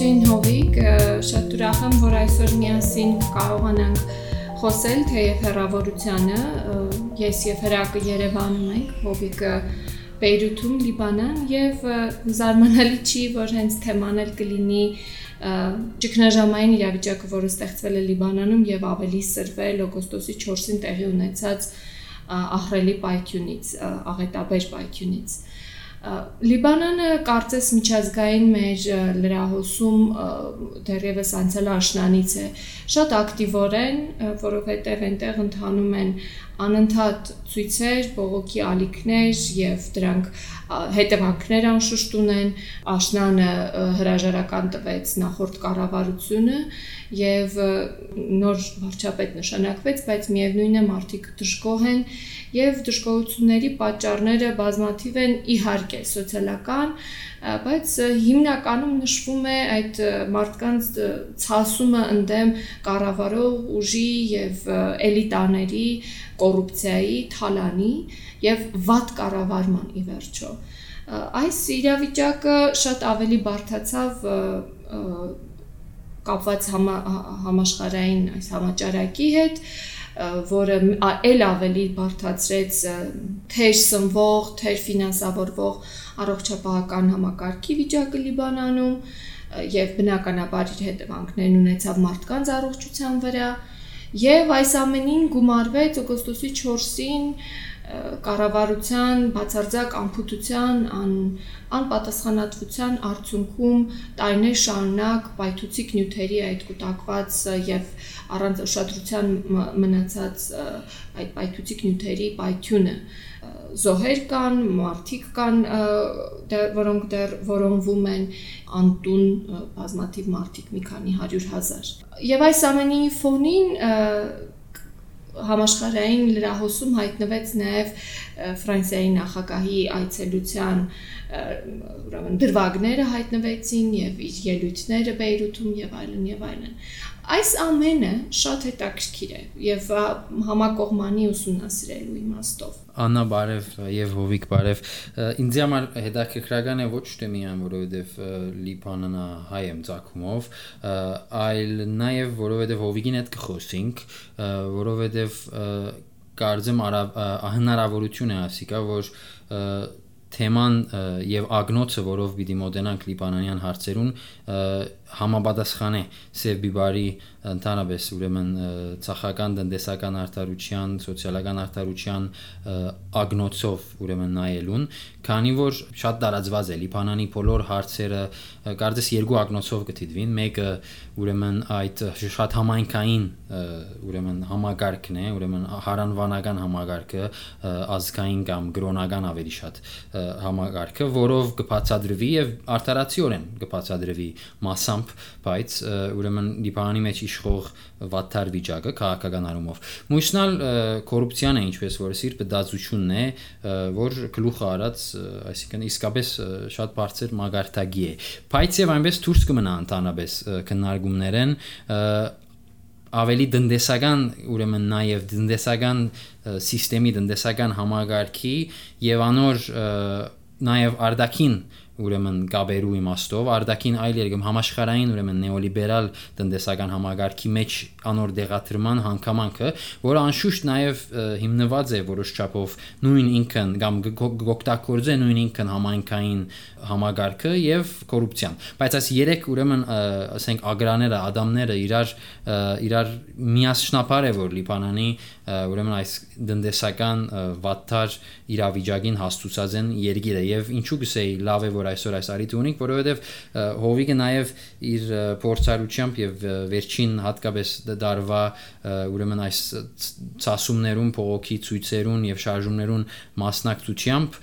Ողջույն Հովիկ, շատ ուրախ եմ, որ այսօր միասին կարողանանք խոսել թեև հերավորությանը։ Ես եւ Հրակը Երևանում ենք, Հովիկը Բեյրութում, Լիբանան եւ զարմանալի չի, որ հենց թեման էլ կլինի ճգնաժամային իրավիճակը, որը ստեղծվել է Լիբանանում եւ ավելի սրվել օգոստոսի 4-ին տեղի ունեցած ահռելի պայթյունից, աղետաբեր պայթյունից։ Լիբանանը կարծես միջազգային մեր լրահոսում դեռևս անցել աշնանից է շատ ակտիվորեն, որովհետև այնտեղ ընթանում են անընդհատ ցույցեր, բողոքի ալիքներ եւ դրանք հետևանքներ անշուշտ ունեն։ Աշնանը հրաժարական տվեց նախորդ կառավարությունը եւ նոր վարչապետ նշանակվեց, բայց միևնույն է մարդիկ դժգոհ են եւ դժգոհությունների պատճառները բազմաթիվ են իհարկե սոցիալական, բայց հիմնականում նշվում է այդ մարդկանց ցասումը ընդդեմ կառավարող ուժի եւ էլիտաների կոռուպցիայի, թալանի եւ վատ կառավարման ի վերջո։ Այս իրավիճակը շատ ավելի բարթացավ կապված համա, համաշխարային այս համաճարակի հետ, որը ել ավելի բարթացրեց թեր սնվող, թեր ֆինանսավորվող առողջապահական համակարգի վիճակը Լիբանանում եւ բնականաբար իր հետևանքներն ունեցավ մարդկանց առողջության վրա եւ այս ամենին գումարվեց օգոստոսի 4-ին կառավարության բացարձակ անփութության, ան, անպատասխանատվության արդյունքում տարիներ շարունակ պայթուցիկ նյութերի այդ կուտակված եւ առանց ուշադրության մնացած այդ պայթուցիկ նյութերի պայթյունը զոհեր կան, մարդիկ կան, որոնք դեռ որոնվում են անտուն բազմաթիվ մարդիկ, մի քանի 100.000։ Եվ այս ամենի ֆոնին համաշխարհային լրահոսում հայտնվեց նաև Ֆրանսիայի նախագահի այցելության ուրեմն դրվագները հայտնվեցին եւ իր ելույթները Բեյրութում եւ այլն եւ այլն։ Այս ամենը շատ հետաքրքիր է եւ համակողմանի ուսումնասիրելու իմաստով։ Աննա բարև եւ Հովիկ բարև։ Ինձ համար հետաքրքրական է ոչ թե միայն որովհետեւ Լիբանանը հայ եմ ցակումով, այլ նաեւ որովհետեւ Հովիկին հետ կխոսենք, որովհետեւ կարծեմ հնարավորություն է ասիկա, որ թեման եւ ագնոցը, որով պիտի մոտենանք Լիբանանյան հարցերուն, համապատասխան է Սև Բիբարի ընդհանրապես ուրեմն ցախական տնտեսական արտարության, սոցիալական արտարության ագնոցով ուրեմն նայելուն, քանի որ շատ տարածված է Լիբանանի բոլոր հարցերը կարծես երկու ագնոցով կդիտվին, մեկը ուրեմն այդ շատ համայնքային ուրեմն համագարկն է, ուրեմն հարանվանական համագարկը, ազգային կամ գրոնական ավելի շատ համագարկը, որով կբացատրվի եւ արտարացիորեն կբացատրվի massամբ, բայց ուրեմն Լիբանանի մեջ իշխող վատթար վիճակը քաղաքական առումով։ Մույսնալ կոռուպցիան է ինչպես որ սիր բդացությունն է, որ գլուխը արած, այսինքն իսկապես շատ բարձր մագարտագի է։ Բայց եւ այնպես դուրս կմնա ընդհանրապես քննարկումներեն ավելի դնդեսական ուրեմն նաև դնդեսական համակարգի դնդեսական համագարքի եւ անոր նաև արդակին ուրեմն գաբերու իմաստով արդակին այլ երգում համաշխարային ուրեմն նեոլիբերալ տնտեսական համագարքի մեջ անոր դեղատրման հանգամանքը, որը անշուշտ նաև հիմնված է որոշ չափով նույն ինքն կամ գոկտակորձե նույն ինքն համայնքային համագարքը եւ կոռուպցիան։ Բայց այս երեք ուրեմն ասենք ագրաները, ադամները իրար իրար միասնապար է որ Լիբանանի ուրեմն այս դնդեսական վատթար իրավիճակին հաստուցած են երգիրը եւ ինչու գսեի լավ է որ այսօր այս արիթ ունենք որովհետեւ հովիկը նաեւ իր փորձառությամբ եւ վերջին հատկապես դարվա ուրեմն այս ցասումներուն փողոքի ցույցերուն եւ շարժումներուն մասնակցությամբ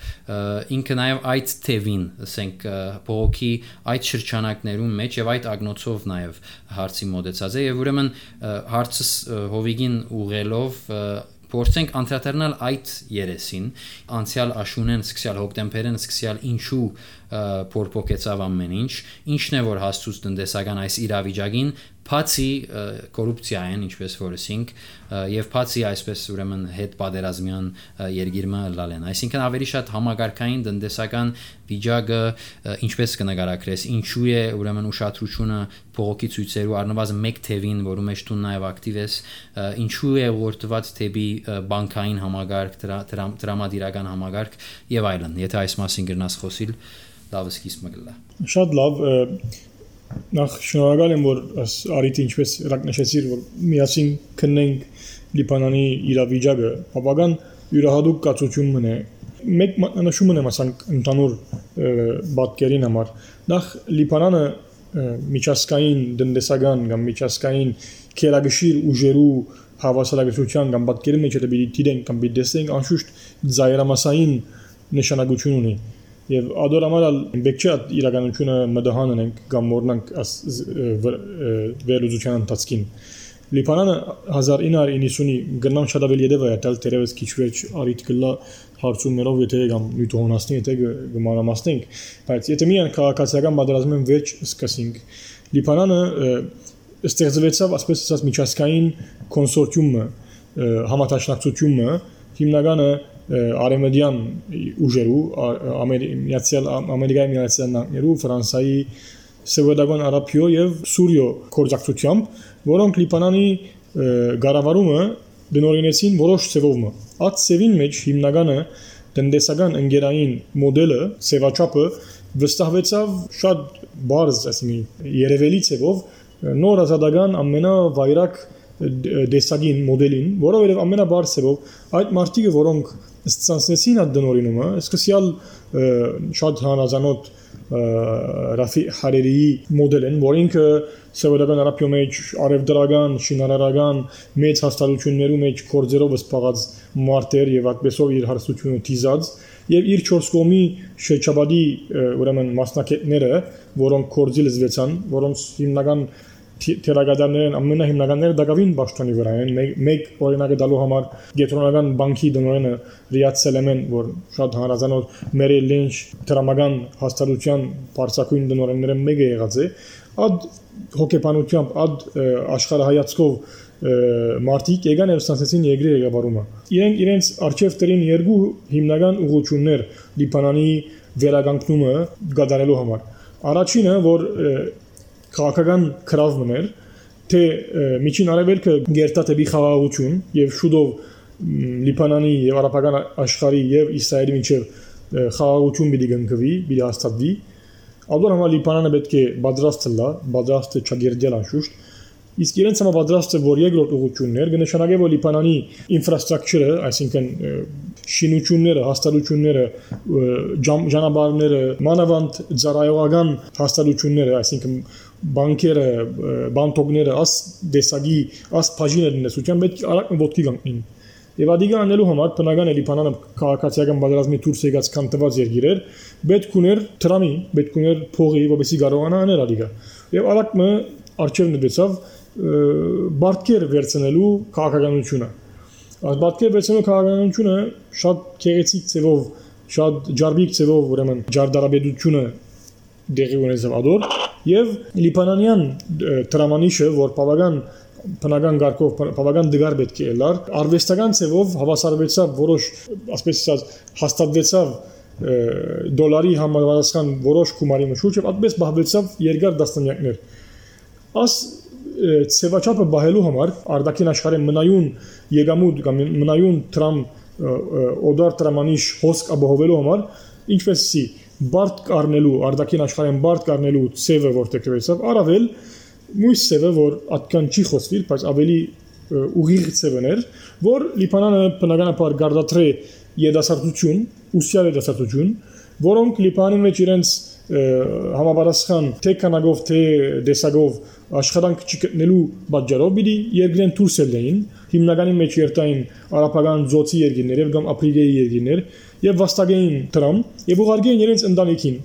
ինքը նաեւ այդ թևին ասենք փողոքի այդ շրջանակներում մեջ եւ այդ ագնոցով նաեւ հարցի մոտեցած է եւ ուրեմն հարցս հովիգին ուղելով փորձենք անդրադառնալ այդ երեսին անցյալ աշունեն սկսյալ հոկտեմբերեն սկսյալ ինչու փորփոքեցավ ամեն ինչ ինչն է որ հաստուց տնտեսական այս իրավիճակին Բացի կոռուպցիային, ինչպես որ ասինք, եւ բացի այսպես ուրեմն հետ պատերազմյան երգիրը լալեն։ Այսինքն ավելի շատ համագարկային տնտեսական վիճակը ինչպես կնկարագրես, ինչու է ուրեմն ուշադրությունը փողոքի ցույցերու առնվազն մեկ թևին, որու մեջ դու նաև ակտիվ ես, ինչու է ուղղորդված թեպի բանկային համագարկ, դրամատիրական համագարկ եւ այլն։ Եթե այս մասին գրնաս խոսիլ, լավ սկիզբ մգլա։ Շատ լավ նախ շնորհակալ եմ որ արիտի ինչպես ռակնշեցիր որ միասին քննենք Լիբանանի իրավիճակը բավական յուրահատուկ կացություն մնե մեկ մատնանշում եմ ասանք ընդհանուր բատկերին համար նախ Լիբանանը միջազգային դնդեսական կամ միջազգային քերագշիր ուժերու հավասարակցության կամ բատկերի մեջ դեպի դիտենք կամ դիտենք անշուշտ զայրամասային նշանակություն ունի Եվ ադորամալ բեք չէ իրականությունը մդահան ենք կամ մորնանք վերլուծության ընթացքին։ Լիբանանը 1990-ի գնամ շատ ավելի յետևը է տալ դերևս քիչ վեճ արիտ գլա հարցումներով եթե կամ նյութոնասնի եթե գմանամասնենք, բայց եթե միան քաղաքացիական պատերազմին վերջ սկսենք, Լիբանանը ստեղծվեցավ ասպես ասած միջազգային կոնսորցիումը, համատաշնակցությունը, հիմնականը արեմեդյան ուժերու Միացյալ Ամերիկայի Միացյալ Նահանգներու Ֆրանսայի Սևոդագան Արաբիո եւ Սուրիո կորզակցությամբ, որոնք Լիբանանի գարավարումը դնորինեցին որոշ ծևովը։ Այդ ծևին մեջ հիմնականը տնտեսական ընկերային մոդելը, սևաչափը վստահվեցավ շատ բարձ, ասենք, երևելի ծևով նոր ազատական ամենավայրակ դեսագին մոդելին, որովհետև ամենաբարձրով այդ մարտիկը, որոնք ստացնեցին այդ դնորինումը, սկսյալ շատ հանրազանոտ Ռաֆի Հարերիի մոդելն, որ ինքը սովետական արաբիո մեջ արևդրական, շինարարական մեծ հաստատություններու մեջ կորձերով սպաղած մարտեր եւ այդպեսով իր հարստությունը թիզած եւ իր 4 կողմի շեչաբադի ուրեմն մասնակիցները, որոնք կորձի լզվեցան, որոնց հիմնական թերագադարներն ամենահիմնականները դակավին ճաշտոնի վրա են մեկ օրինակը դալու համար գետրոնական բանկի դնորենը Ռիադ Սելեմեն որ շատ հանրազանոտ Մերի Լինչ դրամական հաստատության բարձակույն դնորենները մեկը եղած է ad հոգեբանությամբ ad աշխարհայացքով մարտիկ եկան եւ ստացեցին երկրի ղեկավարումը իրենք իրենց արչեվ տրին երկու հիմնական ուղղություններ Լիբանանի վերագանքնումը գադարելու համար առաջինը որ քաղաքական քրավ մներ, թե միջին արևելքը գերտատեբի խաղաղություն եւ շուտով Լիբանանի եւ արաբական աշխարհի եւ Իսրայելի միջև խաղաղություն պիտի գնկվի, պիտի հաստատվի։ Ալբոն համա Լիբանանը պետք է պատրաստ լա, պատրաստ չգերդել անշուշտ, իսկ իրենց համար պատրաստ է որ երկրորդ ուղություններ կնշանակե որ Լիբանանի ինֆրաստրուկտուրը, այսինքն շինությունները, հաստատությունները, ճանապարհները, մանավանդ ծառայողական հաստատությունները, այսինքն բանկերը, բանտոգները, աս դեսագի, աս բաժինը դնեսության պետք արագ ոտքի կանգնին։ Եվ ադիգա անելու համար բնական է Լիբանանը քաղաքացիական բادرազմի դուրս եկած կան տված երկիր էր, պետք ուներ տրամի, պետք ուներ փողի, որովհետեւ կարողանա անել ադիգա։ Եվ արագ մը արջև նվեցավ բարտկեր վերցնելու քաղաքականությունը։ Այս բարտկեր վերցնելու քաղաքականությունը շատ քեղեցիկ ծևով, շատ ջարբիկ ծևով ուրեմն ջարդարաբեդությունը դեղի ունեցավ ադոր եւ լիբանանյան տրամանիշը, որ բավական բնական գարկով բավական դգար պետք է լար արվեստական ծևով հավասարվեցավ որոշ ասպես ասած հաստատվեցավ դոլարի համապատասխան որոշ գումարի մշուճ եւ այդպես բահվեցավ երկար դաստանյակներ աս ծեվաչափը բահելու համար արդակին աշխարհի մնայուն եկամուտ կամ մնայուն տրամ օդար տրամանիշ հոսք ապահովելու համար ինչպեսի բարդ կառնելու արդակին աշխարհին բարդ կառնելու ծևը որտեղ կվեցավ առավել մույս ծևը որ atkan չի խոսվիր բայց ավելի ուղիղ ծևներ որ լիբանանը բնականաբար գարդատրե եդասարտություն ուսյալ եդասարտություն որոնք լիբանի մեջ իրենց համապատասխան թե կանագով թե դեսագով աշխատանք չգտնելու պատճառով պիտի երկրեն դուրս ելնեին հիմնականի մեջ երթային արաբական զոցի երկրներ եւ կամ ապրիլիայի երկրներ եւ վաստակային դրամ եւ ուղարկեին իրենց ընտանիքին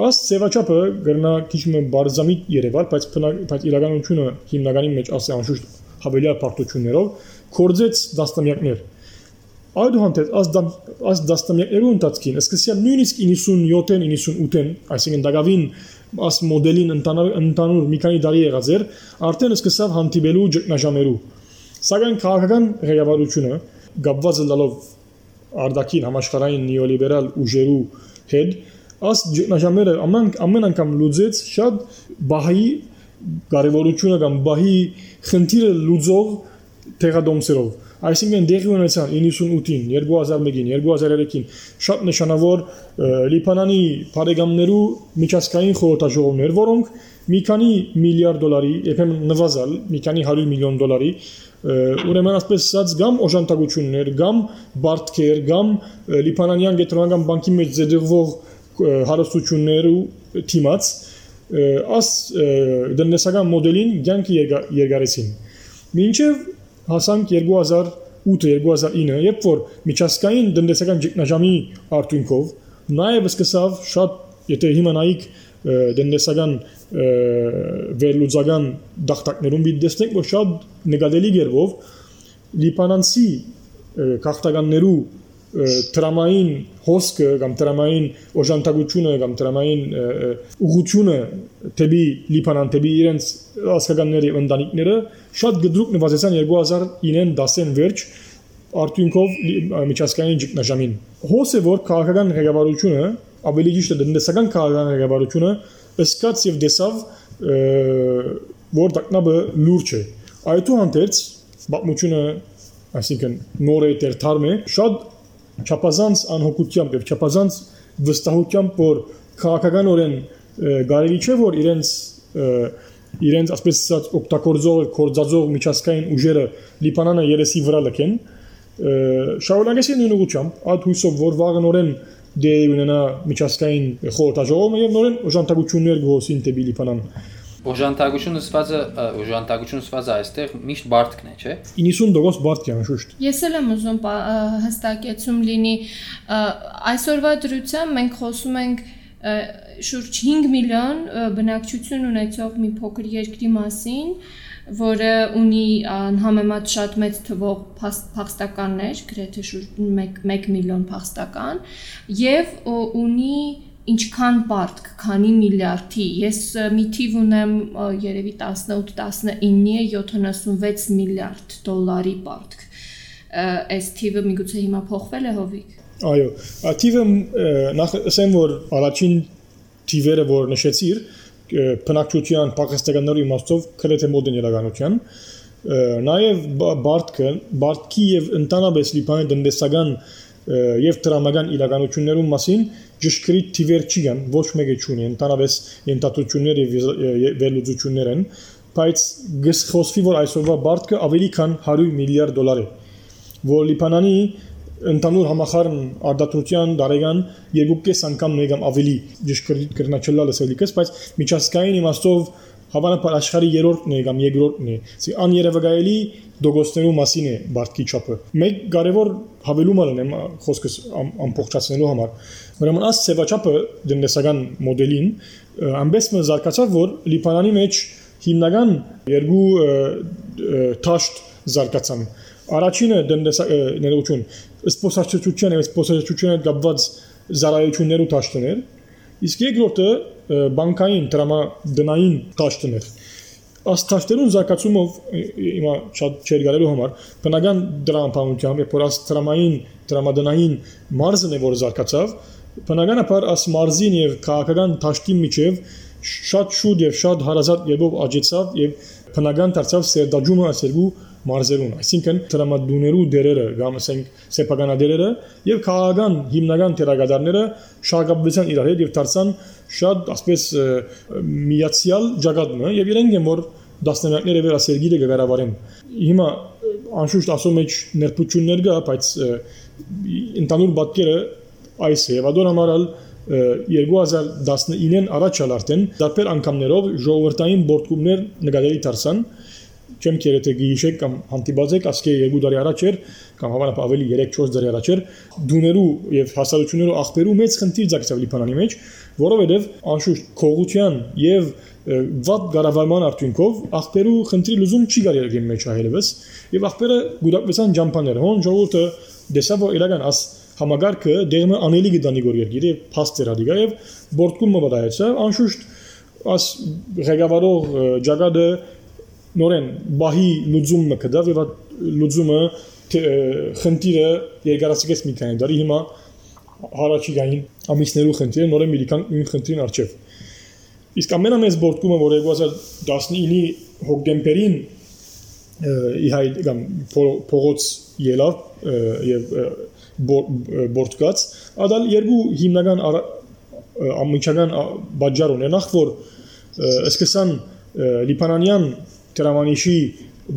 Աս ծեվաչափը գրնա քիչ մը բարձամիտ երևալ, բայց բայց իրականությունը հիմնականի մեջ ասե անշուշտ հավելյալ պարտություններով կորձեց դաստամյակներ Այդուհանդերձ աս դաստամյակներու ընթացքին, սկսյալ նույնիսկ 97-ին, 98-ին, այսինքն դակավին աս մոդելին ընտանուր մի քանի տարի եղած էր, արդեն սկսավ հանդիպելու ճգնաժամերու։ Սակայն քաղաքական ղեկավարությունը գապված լալով արդակին համաշխարհային նեոլիբերալ ուժերու հետ աս ճգնաժամերը ամեն ամեն անգամ լուծեց շատ բահի կարևորությունը կամ բահի խնդիրը լուծող տեղադոմսերով այսինքն դեղի ունեցան 98-ին, 2001-ին, 2003-ին շատ նշանավոր Լիբանանի բարեկամներու միջազգային խորհրդաժողովներ, որոնք մի քանի միլիարդ դոլարի, երբեմն նվազալ, մի քանի 100 միլիոն դոլարի ուրեմն ասպես ասած կամ օժանդակություններ, կամ բարդքեր, կամ Լիբանանյան գետրոնական բանկի մեջ ձերվող հարստություններու թիմած աս դնեսական մոդելին ցանկի երգարեցին։ Մինչև հասանք 2008-2009, երբ որ միջազգային դնդեսական ճգնաժամի արդյունքով նաև սկսավ շատ, եթե հիմա նայեք դնդեսական վերլուծական դախտակներում մի տեսնենք, որ շատ նկատելի գերով լիբանանցի քաղաքականներու տրամային հոսքը կամ տրամային օժանդակությունը կամ տրամային ուղությունը տեպի Լիբանան տեպի իրենց ասկականների ընտանիքները շատ գդրուկ նվազեցան 2009-ին 10-ին վերջ արդյունքով միջազգային ճգնաժամին հոսը որ քաղաքական ղեկավարությունը ավելի ճիշտ դնդեսական քաղաքական ղեկավարությունը ըսկած եւ դեսավ որ դակնաբը լուրջ է այդուհանդերձ բացմությունը այսինքն նորը դեր թարմը շատ չափազանց անհոգությամբ եւ չափազանց վստահությամբ որ քաղաքականորեն գարելի չէ որ իրենց իրենց ասպես ասած օգտագործող կորձածող միջազգային ուժերը Լիբանանը երեսի վրա լքեն շարունակեցին նույն ուղությամբ այդ հույսով որ վաղնորեն դե ունենա միջազգային խորհրդաժողովը եւ նորեն օժանդակություններ գոսին տեպի Լիբանան Օժանդակությունը սվածը օժանդակությունը սվածը այստեղ միշտ բարդքն է, չէ։ 90% բարդք է անշուշտ։ Ես էլ եմ ուզում հստակեցում լինի այսօրվա դրությամբ մենք խոսում ենք շուրջ 5 միլիոն բնակչություն ունեցող մի փոքր երկրի մասին, որը ունի համեմատ շատ մեծ թվող փախստականներ, գրեթե շուրջ 1 1 միլիոն փախստական, եւ ունի ինչքան բարդ, քանի միլիարդի։ Ես մի թիվ ունեմ երևի 18-19-ի է 76 միլիարդ դոլարի բարդ։ Այս թիվը միգուցե հիմա փոխվել է հովիկ։ Այո, թիվը նախ ասեմ որ առաջին թիվերը որ նշեցիր բնակչության պակստականների իմաստով քրեթե մոդեն իրականության նաև բարդքը բարդքի եւ ընդանաբես լիբանի դնդեսական եւ տրամական իրականություններում մասին ճշգրիտ թիվեր չի կան, ոչ մեկը չունի, ընդհանրապես ենթադրություններ եւ վերլուծություններ են, բայց գսխոսվի որ այսօրվա բարտքը ավելի քան 100 միլիարդ դոլար է, որ Լիբանանի ընդհանուր համախառն արդյունության դարեգան երկուկես անգամ մեգամ ավելի ճշգրիտ կրնաչելա լսելիքս, բայց միջազգային իմաստով հավանաբար աշխարհի երրորդն է կամ երկրորդն է։ Սի աներևակայելի դոգոստերու մասին է բարդքի չափը։ Մեկ կարևոր հավելում ալնեմ խոսքս ամբողջացնելու համար Ուրեմն աս ծավաչապը դնեսական մոդելին ամբես մը զարգացավ որ Լիբանանի մեջ հիմնական երկու թաշտ զարգացան առաջինը դնդեսական սպոսացչություն եւ սպոսացչությունը կապված զարայություններու թաշտներ իսկ երկրորդը բանկային տրամադրային թաշտներ աստաշտերուն զարգացումով հիմա շատ չեր գալու համար բնական դրամապանությամբ եւ որ աստրամային տրամադրային մարզն է որ զարգացավ բնականաբար աս մարզին եւ քաղաքական ճաշտի միջև շատ շուտ եւ շատ հարազատ եղով աճեցավ եւ բնական դարձավ սերդաջումը ասելու մարզերուն այսինքն տրամադուներու դերերը կամ ասենք սեփականադերերը եւ քաղաքական հիմնական թերագադարները շահագաբվեցան իրար հետ եւ դարձան շատ ասպես միացյալ ճակատը եւ իրենք են որ դասնամյակները վեր ասերգիրը գարավարեն հիմա անշուշտ ասում մեջ ներբություններ կա բայց ընդանուր բացկերը այս Եվադոր համարալ 2019-ին առաջալ արդեն դարբեր անգամներով ժողովրդային բորտկումներ նկատելի դարձան չեմ կերեթե գիշեք կամ հանդիպած ասկե երկու տարի առաջ էր կամ հավանաբար ավելի 3-4 տարի առաջ էր դուներու եւ հասարակություններու աղբերու մեծ խնդիր ցակցավ Լիբանանի մեջ որովհետեւ անշուշտ քողության եւ վատ գարավարման արդյունքով աղբերու խնդրի լուզում չի գալի երկի մեջ այլևս եւ աղբերը գուտակվեցան ջամփաներ հոն ժողովուրդը դեսավ որ իրական աս համագարկը դերմը անելի գտանի գոր երկիրը փաստեր ադիգա եւ բորտկումը բադայեցա անշուշտ աս ղեկավարող ջագադը նորեն բահի լուծումը կդավ եւ լուծումը խնդիրը երկարացկեց մի քանի տարի հիմա հարաճիգային ամիսներու խնդիրը նորեն մի քան նույն խնդրին արժեվ իսկ ամենամեծ բորտկումը որ 2019-ի հոկտեմբերին իհայ կամ փողոց ելավ եւ բորտկած ադալ երկու հիմնական ամիջական բաժար ունեն նախ որ սկսան լիբանանյան տրամանիշի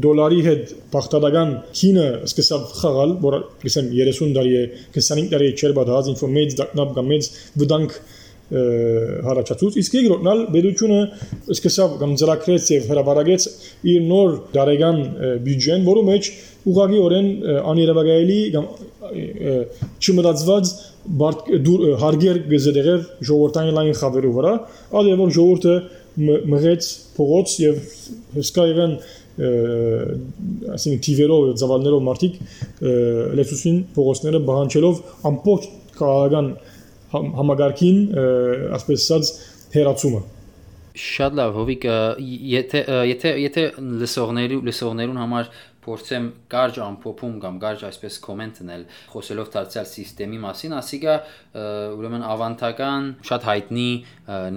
դոլարի հետ բախտadagան քինը սկսավ խաղալ, որ ասեմ 30 տարի է, 25 տարի է չեր բադած ինֆորմեծ դակնապ կամ մեծ վտանգ հարաճացուց իսկ երկրորդն ալ բերությունը սկսավ կամ ծրագրեց եւ հրաբարագեց իր նոր դարեգան բյուջեն, որը մեջ ուղղակիորեն աներևակայելի կամ չմտածված հարգեր գզդեղեր ժողովրդային լայն խավերու վրա, ադե որ ժողովուրդը մղեց փողոց եւ հսկա եղան ասին տիվերով զավալներով մարդիկ լեցուսին փողոցները բանջելով ամբողջ քաղաքական համագարկին ասպես ասած հերացումը Շատ լավ, հովիկ, եթե եթե եթե լսողների լսողներուն համար փորձեմ կարճ ամփոփում կամ կարճ այսպես կոմենտ տնել խոսելով դարձյալ համակարգի մասին, ասիկա ուրեմն ավանդական, շատ հայտնի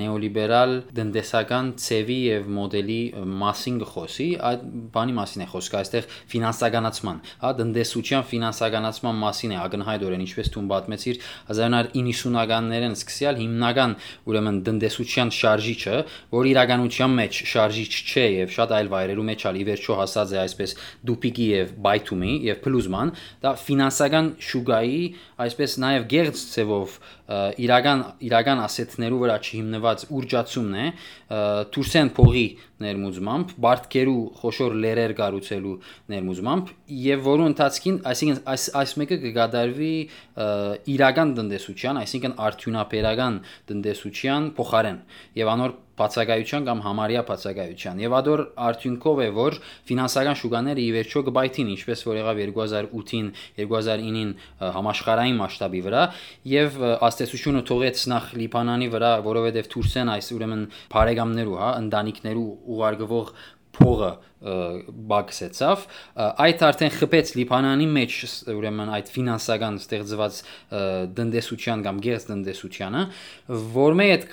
նեոլիբերալ դնդեսական ցևի եւ մոդելի մասին խոսի, այդ բանի մասին է խոսքը, այստեղ ֆինանսականացման, հա, դնդեսության ֆինանսականացման մասին է ակնհայտորեն, ինչպես դու պատմեցիր 1990-ականներեն սկսյալ հիմնական ուրեմն դնդեսության շարժիչը, որ իրականության մեջ շարժիչ չէ եւ շատ այլ վայրերու մեջ ալի վերջո հասած է այսպես դուպիկի եւ բայթումի եւ փլուզման, դա ֆինանսական շուգայի, այսպես նաեւ գերց ցևով իրական իրական ասետներու վրա չհիմնված ուրճացումն է դուրսեն փողի ներմուծմամբ բարդկերու խոշոր լերեր կառուցելու ներմուծմամբ եւ որու ընթացքին այսինքն այս այս մեկը կգադարվի իրական տնտեսության այսինքն արդյունաբերական տնտեսության փոխարեն եւ անոր բացակայության կամ համարյա բացակայության եւ ադոր արդյունքով է որ ֆինանսական շուկաները ի վերջո կբայթին ինչպես որ եղավ 2008-ին 2009-ին համաշխարհային մասշտաբի վրա եւ հաստեսությունը թողեց նախ Լիբանանի վրա, որովհետև Թուրքսեն այս ուրեմն բարեկամներու, հա, ընտանիքներու ուղարկվող փողը բաքսեցավ այդ արդեն խփեց Լիբանանի մեջ ուրեմն այդ ֆինանսական ստեղծված դնդեսության կամ գերս դնդեսությանը որ մե այդ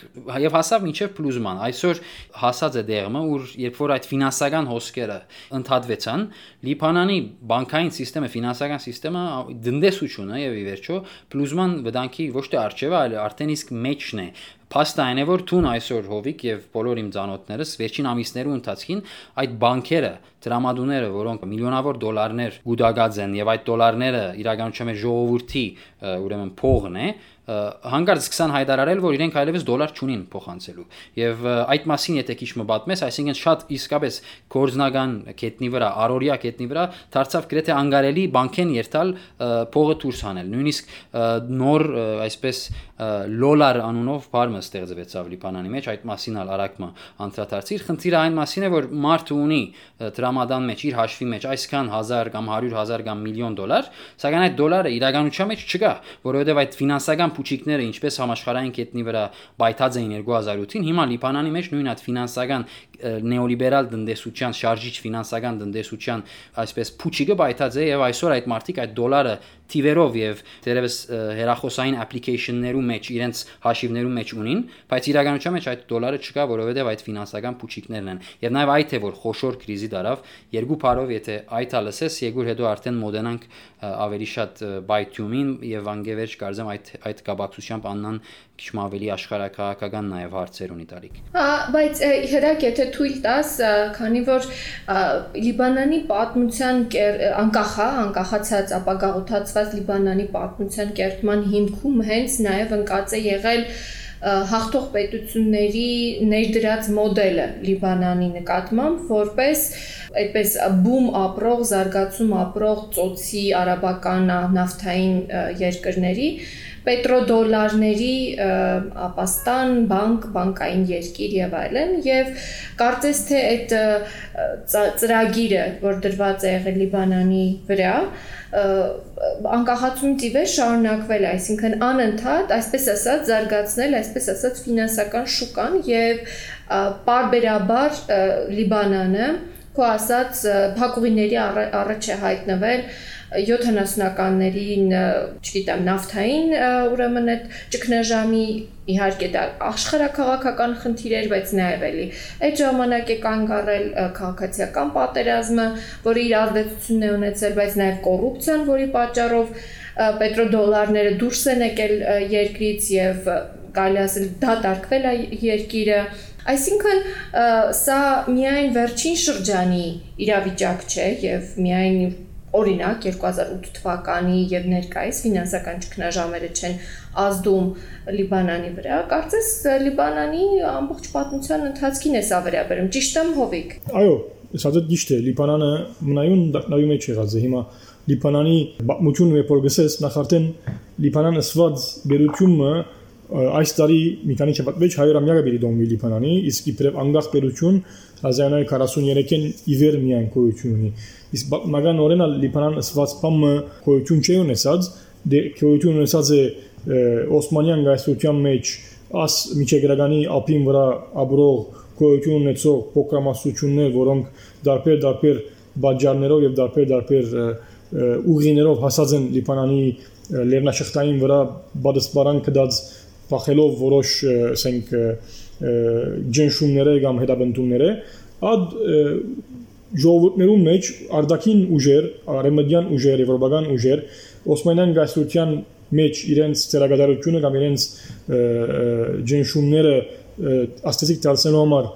եւ հասավ մինչեւ պլյուզման այսօր հասած է դերմը որ երբ որ այդ ֆինանսական հոսքերը ընդհատվեցան Լիբանանի բանկային համակարգը ֆինանսական համակարգը դնդեսությունը եւ ի վերջո պլյուզման վտանգի ոչ թե արժեվը այլ արդեն իսկ մեջն է Փաստը այն է, որ թուն այսօր հովիկ եւ բոլոր իմ ցանոթներս վերջին ամիսներու ընթացքին այդ բանկերը, later դրամատուները, որոնք միլիոնավոր դոլարներ գուտագած են եւ այդ դոլարները իրականության մեջ ժողովրդի ուրեմն փողն է, հանկարծ սկսան հայտարարել, որ իրենք այլևս դոլար չունին փոխանցելու։ Եվ այդ մասին եթե քիչ մտածես, այսինքն շատ իսկապես կորզնական կետնի վրա, արորիա կետնի վրա դարձավ գրեթե անգարելի բանկեն երթալ փողը դուրս հանել։ Նույնիսկ նոր այսպես լոլար անունով բառը ստեղծվեցավ Լիբանանի մեջ, այդ մասին ալ արակմը անդրադարձիր։ Խնդիրը այն մասին է, որ մարդը ունի դրամադան մեջ իր հաշվի մեջ այսքան 1000 կամ 100.000 կամ միլիոն դոլար, սակայն այդ դոլարը իրականության մեջ չկա, որովհետև այդ ֆինանսական փուչիկները ինչպես համաշխարհային կետնի վրա բայթած էին 2008-ին, հիմա Լիբանանի մեջ նույն այդ ֆինանսական նեոլիբերալ տնտեսության, շարժիչ ֆինանսական տնտեսության այսպես փուչիկը բայթած է եւ այսօր այդ մարտիկ այդ դոլարը թիվերով եւ դերևս հերախոսային application-ներու մեջ իրենց հաշիվներու մեջ ունին, բայց իրականության մեջ այդ դոլարը չկա, որովհետեւ այդ ֆինանսական փուչիկներն են։ Եվ նաեւ այդ է որ խոշոր կրիզի դարավ երկու բարով եթե այդ հալսես, երկու հետո արդեն մոդենանք ավելի շատ բայթյումին եւ անգևերջ կարծեմ այդ այդ կապակցությամբ աննան քիչ ավելի աշխարհակահաղական նաև հարցեր ունի տարիք։ Հա, բայց հրակ եթե թույլ տաս, քանի որ Լիբանանի պատմության անկախ է, անկախացած ապագաղութացված Լիբանանի պատմության կերտման հիմքում հենց նաև ընկած է եղել հաղթող պետությունների ներդրած մոդելը Լիբանանի նկատմամբ որպես այդպես բում ապրող, զարգացում ապրող ծոցի արաբական նավթային երկրների պետրոդոլարների ապաստան, բանկ, բանկային երկիր եւ այլն եւ կարծես թե այդ ծրագիրը, որ դրված է եղել Լիբանանի վրա, անկախացումից ի վեր շարունակվել, այսինքն անընդհատ, այսպես ասած, զարգացնել, այսպես ասած, ֆինանսական շուկան եւ Պարբերաբար Լիբանանը քո ասած փակուղիների առաջ է հայտնվել 70-ականներին, չգիտեմ, նավթային ուրեմն այդ ճգնաժամի իհարկե դա աշխարհակաղակական խնդիր էր, բայց նաև էլի այդ ժամանակ է կանգ առել քաղաքացիական պատերազմը, որը իր ազդեցությունն է ունեցել, բայց նաև կոռուպցիան, որի պատճառով պետրոդոլարները դուրս են եկել երկրից եւ կարելի ասել դատարկվել է երկիրը Այսինքն սա միայն վերջին շրջանի իրավիճակ չէ եւ միայն օրինակ 2008 թվականի եւ ներկայիս ֆինանսական ճգնաժամերը չեն ազդում Լիբանանի վրա, կարծես Լիբանանի ամբողջ պատմության ընթացքին է սա վերաբերում։ Ճիշտ եմ, Հովիկ։ Այո, սա ճիշտ է։ Լիբանանը մնայուն դակնավի մեջ եղած է։ Հիմա Լիբանանի բացմությունը երբ որ գսես նախարտեն Լիբանան ասված բերությունը այս տարի մի քանի շաբաթ 100-ամյակը բերի դոմվի Լիբանանի, իսկ իբրև անգախ բերություն 1943-ին իվեր միայն գոյություն ունի իսկ բնականորեն Լիբանան սված բամը գոյություն չի ունեցած դե գոյություն ունեցած է Օսմանյան գայսության մեջ աս միջեգրականի ափին վրա ապրող գոյություն ունեցող փոքրամասնություններ, որոնք դարբեր դարբեր բաժաններով եւ դարբեր դարբեր ուղիներով հասած են Լիբանանի լեռնաշղթային վրա բադսպարան կդած բախելով որոշ ասենք ջենշումները կամ հետաբնտումները ad ժողովուրդներու մեջ արդակին ուժեր, արեմդյան ուժեր, եվրոպական ուժեր Օսմանյան գայսրության մեջ իրենց ցերագադարությունը կամ իրենց ջնշումները աստեցիկ դարձնելու համար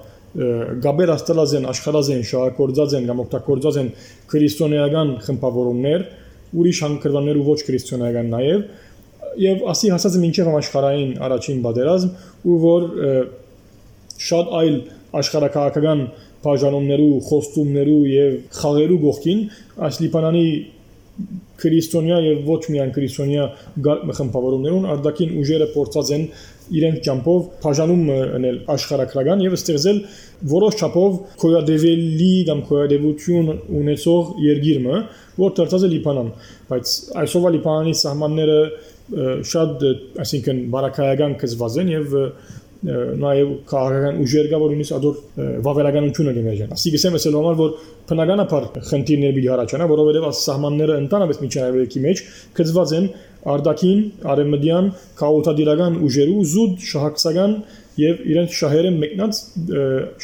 գաբեր աստելած են, աշխարհած են, շահագործած են կամ օգտագործած են քրիստոնեական խմբավորումներ, ուրիշ հանգրվաններ ու ոչ քրիստոնեական նաև եւ ասի հասած մինչև աշխարհային առաջին բادرազմ ու որ շատ այլ աշխարհակահաղական բաժանումներու, խոստումներու եւ խաղերու գողքին այս Լիբանանի քրիստոնյա եւ ոչ միայն քրիստոնյա խմբավորումներուն արդակին ուժերը փորձած են իրենց ճամփով բաժանում անել աշխարհակրական եւ ստեղծել որոշ չափով կոյադևելի կամ կոյադևություն ունեցող երկիրը, որ դարձած է Լիբանան, բայց այսօրվա Լիբանանի սահմանները շատ, այսինքն բարակայական կզված են եւ և նաև քաղաքական ուժեր կա որ նույնիսկ ադոր վավերականությունը լինեժան ասի գսեմ ասել համար որ բնականաբար խնդիրներ մի առաջանա որովհետև աս սահմանները ընդանավես միջանավերքի մեջ գծված են արդակին արեմդյան քաոթադիրական ուժերու զուտ շահակցական եւ իրենց շահերը մեկնած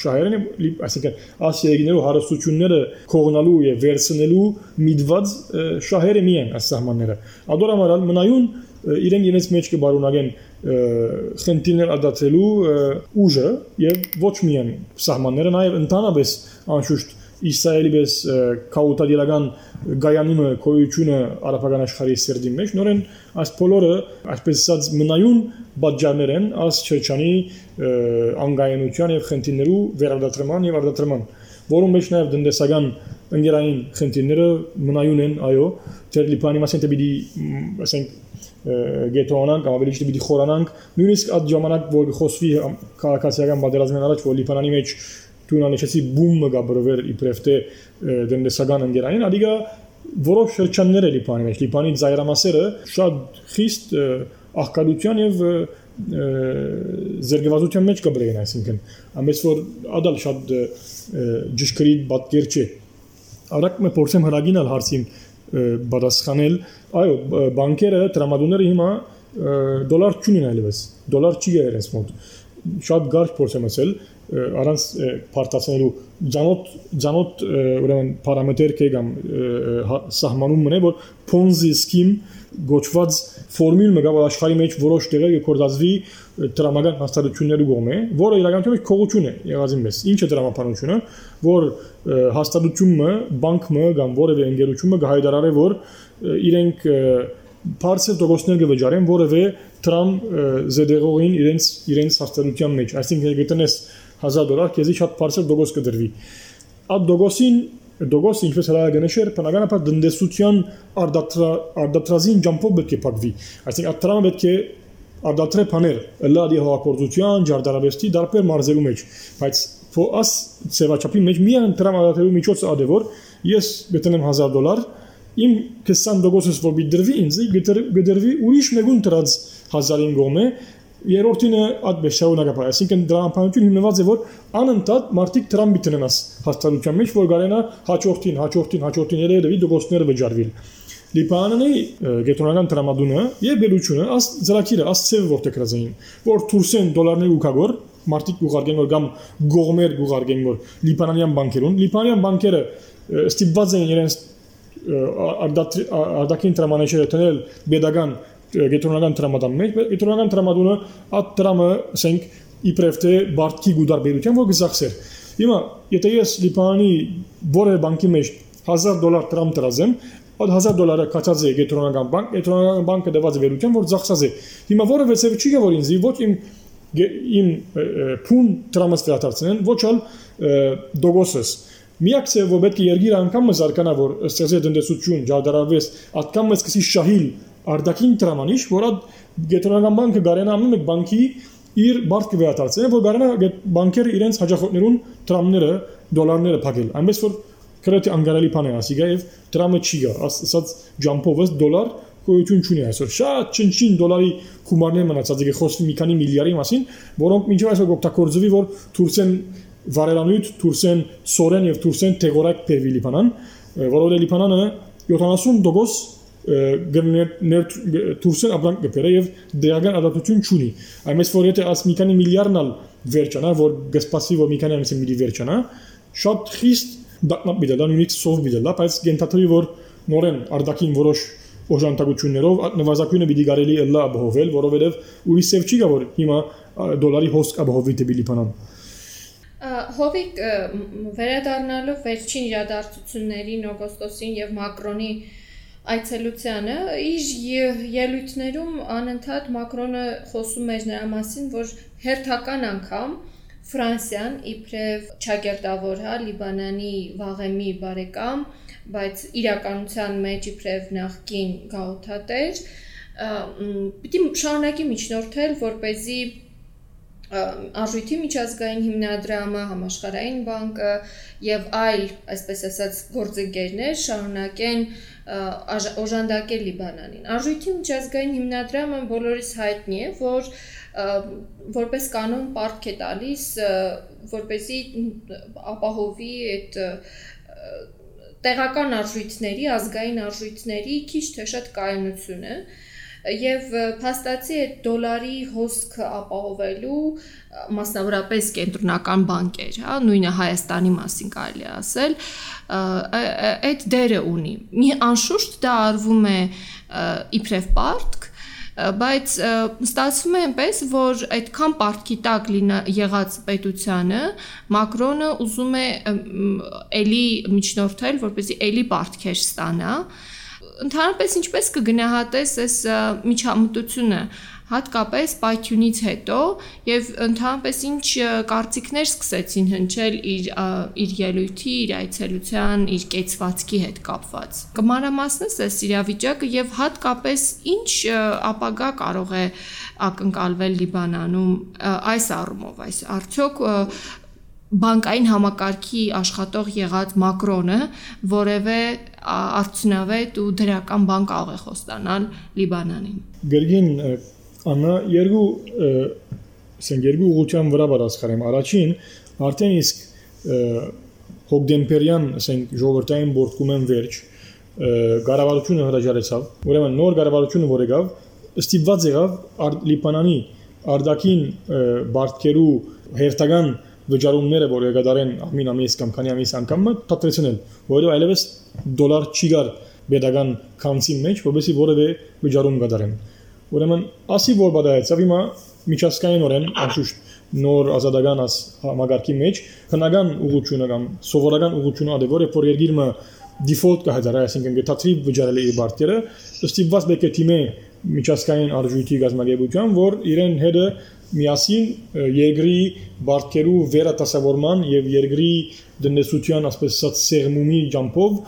շահերն այսինքն ասիերիներու հարստությունները կողնալու եւ վերցնելու միտված շահերը միեն աս սահմանները ադորամարալ մնայուն իրենք իրենց մեջ կբարունագեն խնդիրներ ադացելու ուժը եւ ոչ միայն սահմանները նաեւ ընդհանրապես անշուշտ Իսրայելի բես քաուտադիրական գայանիմը կոյությունը արաբական աշխարհի սերդի մեջ նորեն այս բոլորը այսպես ասած մնայուն բաժաններ են աս չեչանի անգայունության եւ խնդիրներու վերադատրման եւ արտադրման որում մեջ նաեւ դնդեսական ընկերային խնդիրները մնայուն են այո դեր լիբանի մասն դեպի ասենք գետոանանք, ավելի ճիշտ պիտի խորանանք։ Նույնիսկ այդ ժամանակ, որ խոսվի քաղաքացիական պատերազմին առաջ, որ Լիբանանի մեջ Թունանեչեցի բումը գաբրվեր իբրև թե դենդեսական ընկերային, ադիգա որոշ շրջաններ է Լիբանի մեջ, Լիբանի ծայրամասերը շատ խիստ ահկալության եւ զերգվածության մեջ կբրեն, այսինքն ամենից որ ադալ շատ ճշգրիտ պատկեր չէ։ Արագ մը փորձեմ հրագինել հարցին պատասխանել, այո, բանկերը, տրամադրողները հիմա դոլար չունեն այլևս։ Դոլար չի իրենց մոտ։ Շատ գարշ փորձ եմ ասել, առանց պարտացնելու ցանոթ ցանոթ ուրեմն պարամետր կե կամ սահմանում մնե որ Ponzi scheme գոչված ֆորմուլ մը գա որ աշխարհի մեջ որոշ տեղեր կկործածվի տրամական հաստատությունների կողմէ, որը իրականում քողություն է եղածին մեզ։ Ինչ է տրամապանությունը, որ հաստատությունը, բանկը կամ որևէ ընկերությունը կհայտարարի, որ իրենք բարձր տոկոսներ կվճարեն որևէ տրամ զդեղողին իրենց իրենց հաստատության մեջ։ Այսինքն գտնես 1000 դոլար, քեզի շատ բարձր տոկոս կդրվի։ Այդ տոկոսին դոգոս ինչպես հրագանեշեր բնականաբար դնդեսության արդատրազին ջամփով պետք է փակվի այսինքն այդ տրամը պետք է արդատրե բաներ լադի հողակորձության ջարդարավեստի դարբեր մարզերու մեջ բայց փոս ծեվաչապի մեջ միան տրամ արդատրելու միջոցը ադե որ ես գտնեմ 1000 դոլար իմ 20 դոգոսս որ բիդրվի ինձ գդրվի ուրիշ մեկուն տրած 1000-ին գոմե երրորդինը ադբես շարունակապա, այսինքն դրամապանություն հիմնված է որ անընդհատ մարդիկ դրամ բիտնենաս հաստատության մեջ, որ գարենա հաջորդին, հաջորդին, հաջորդին երևի դոգոսները վճարվիլ։ Լիբանանի գետրոնական դրամադունը եւ բելուչունը աս ծրակիրը աս ծև որտեղ գրազային, որ թուրսեն դոլարներ ուկագոր մարդիկ ուղարկեն որ կամ գողմեր ուղարկեն որ լիբանանյան բանկերուն, լիբանանյան բանկերը ստիպված են իրենց արդակին տրամանեջերը տնել pedagogan գետրոնական տրամադան մեջ, գետրոնական տրամադունը այդ տրամը, ասենք, իբրև թե բարտքի գուդարբերության որ գզախսեր։ Հիմա, եթե ես Լիբանանի որևէ բանկի մեջ 1000 դոլար տրամ տրազեմ, այդ 1000 դոլարը կացած է գետրոնական բանկ, գետրոնական բանկը դված վերության, որ ծախսած է։ Հիմա որևէ ծև չի գա որ ինձ ոչ իմ իմ փուն տրամս վերադարձնեն, ոչ ալ դոգոսս Միակ ցե որ պետք է երգիր անգամ զարգանա որ ստեղծի տնտեսություն, ջարդարավես, ատկամ մեծ կսի շահիլ արդակին տրամանիշ, որը գետրոնական բանկը գարենա ամեն մեկ բանկի իր բարդ կվերադարձնեն, որ գարենա բանկերը իրենց հաջախորդներուն տրամները, դոլարները փակել։ Այնպես որ քրեթի անգարալի բան է ասիգա եւ տրամը չի գա, ասած ջամփովս դոլար գոյություն չունի այսօր։ Շատ չնչին դոլարի գումարներ մնացած է խոսվում մի քանի միլիարդի մասին, որոնք մինչև այսօր օգտագործվի որ Թուրքիան վարելանույթ Թուրքիան սորեն եւ Թուրքիան թեգորակ բերվի Լիբանան, որովհետեւ Լիբանանը 70% գներ Թուրքիան ապրանք կբերե եւ դերական ադատություն չունի։ Այնպես որ եթե աս մի քանի միլիարդնալ վերջանա, որ գսպասի որ մի քանի ամիս մի վերջանա, շատ խիստ դակնապ բիդա, նույնիսկ սով բիդա, բայց գենթաթրի որ նորեն արդակին որոշ օժանդակություններով նվազագույնը պիտի կարելի լա ապահովել, որովհետև ուրիշ սև չի գա որ հիմա դոլարի հոսք ապահովի դեպի Լիբանան։ Հովիկ վերադառնալով վերջին իրադարձություններին օգոստոսին եւ Մակրոնի այցելությանը իր ելույթներում անընդհատ Մակրոնը խոսում էր նրա մասին, որ հերթական անգամ Ֆրանսիան իբրև ճակերտավոր հա Լիբանանի վաղեմի բարեկամ, բայց իրականության մեջ իբրև նախկին գաղութատեր, պիտի շարունակի միջնորդել, որ เป զի արժույթի միջազգային հիմնադրամը, համաշխարհային բանկը եւ այլ, այսպես ասած, գործընկերներ շարունակեն օժանդակել Լիբանանին։ Արժույթի միջազգային հիմնադրամը բոլորիս հայտնի է, որ որպես կանոն պարտք է տալիս, որպեսի ապահովի այդ տեղական արժույթների, ազգային արժույթների քիչ թե շատ կայունությունը, եւ փաստացի այդ դոլարի հոսքը ապահովելու մասնավորապես կենտրոնական բանկեր, հա, նույնը Հայաստանի մասին կարելի ասել, այդ դերը ունի։ Մի անշուշտ դա արվում է իբրև պարտք, բայց ստացվում է այնպես, որ այդքան պարտքի տակ լինա եղած պետությանը Մակրոնը ուզում է էլի միջնորդել, որպեսզի էլի պարտքեր ստանա, ընդհանրապես ինչպես կգնահատես այս միջամտությունը հատկապես պայթյունից հետո եւ ընդհանրապես ինչ կարծիքներ սկսեցին հնչել իր իր ելույթի, իր այցելության, իր կեցվածքի հետ կապված։ Կմանրամասնես այս իրավիճակը եւ հատկապես ինչ ապագա կարող է ակնկալվել Լիբանանում այս առումով, այս արդյոք բանկային համակարգի աշխատող եղած Մակրոնը որևէ արդյունավետ ու դրական բան կարող է խոստանալ Լիբանանին։ Գրգին անա երկու ասենք երկու ուղղության վրա բարձրացեմ։ Առաջին արդեն իսկ հոգդեմպերյան ասենք ժողովրդային բորտկումեն վերջ կառավարությունը հրաժարեցավ։ Ուրեմն նոր կառավարությունը որ եկավ, ստիպված եղավ Լիբանանի արդակին բարտկերու հերթական վճարումները, որ եկադարեն ամին ամիս կամ քանի ամիս անգամ թատրեցնել, որովհետև այլևս դոլար չի գար pedagogan քանցի մեջ, որովհետեւ որևէ վճարում կդարեն։ Ուրեմն ասի որ բադայեցավ հիմա միջազգայինորեն անշուշտ նոր ազատական աս համագարկի մեջ քնական ուղղությունը կամ սովորական ուղղությունը ադե որը որ երկիրը default կհայտարարի, այսինքն գտածի վճարել իր բարտերը, ստիպված բեկե թիմը միջազգային արժույթի գազագերբության, որ իրեն հետը միասին երկրի բարդքերու վերատասավորման եւ երկրի դնեսության ասպես ասած սերմումի ջամփով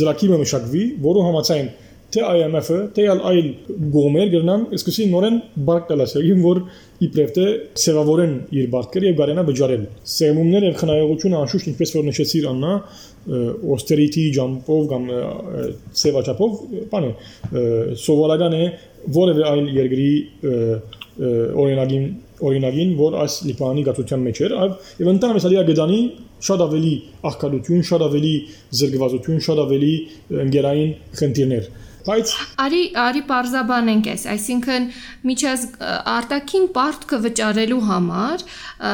ծրակիրը մշակվի, որը համաձայն թե IMF-ը, թե այլ գոմեր գրնան սկսի նորեն բարգ տալասերին, որ իբրև թե սևավորեն իր բարգերը եւ գարենա բջարել։ Սերմումներ եւ խնայողությունը անշուշտ ինչպես որ նշեցիր Աննա, austerity jump-ով կամ սևաչափով, բանը սովորական է որևէ այլ երկրի օրինագին օրինագին, որ այս լիպանի գացության մեջ էր, եւ ընդհանրապես ալիա գդանի շատ ավելի աղքատություն, շատ ավելի զրկվածություն, շատ ավելի ընկերային խնդիրներ։ Բայց արի արի parzabanենք էս, այսինքն միջազ արտաքին պարտքը վճարելու համար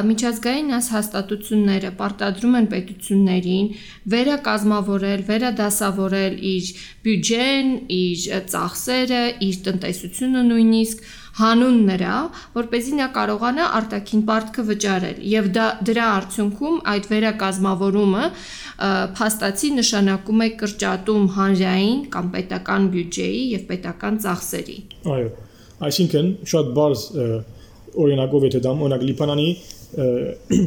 միջազգային այս հաստատությունները պարտադրում են պետություններին վերակազմավորել, վերադասավորել իր բյուջեն, իր ծախսերը, իր տնտեսությունը նույնիսկ հանուն նրա, որ เป զի նա կարողանա արտաքին պարտքը վճարել եւ դա դրա արդյունքում այդ վերակազմավորումը փաստացի նշանակում է կրճատում հանրային կամ պետական բյուջեի եւ պետական ծախսերի։ Այո։ Այսինքն շատ բարձ օրինակով եթե դամ օրինակ Լիբանանի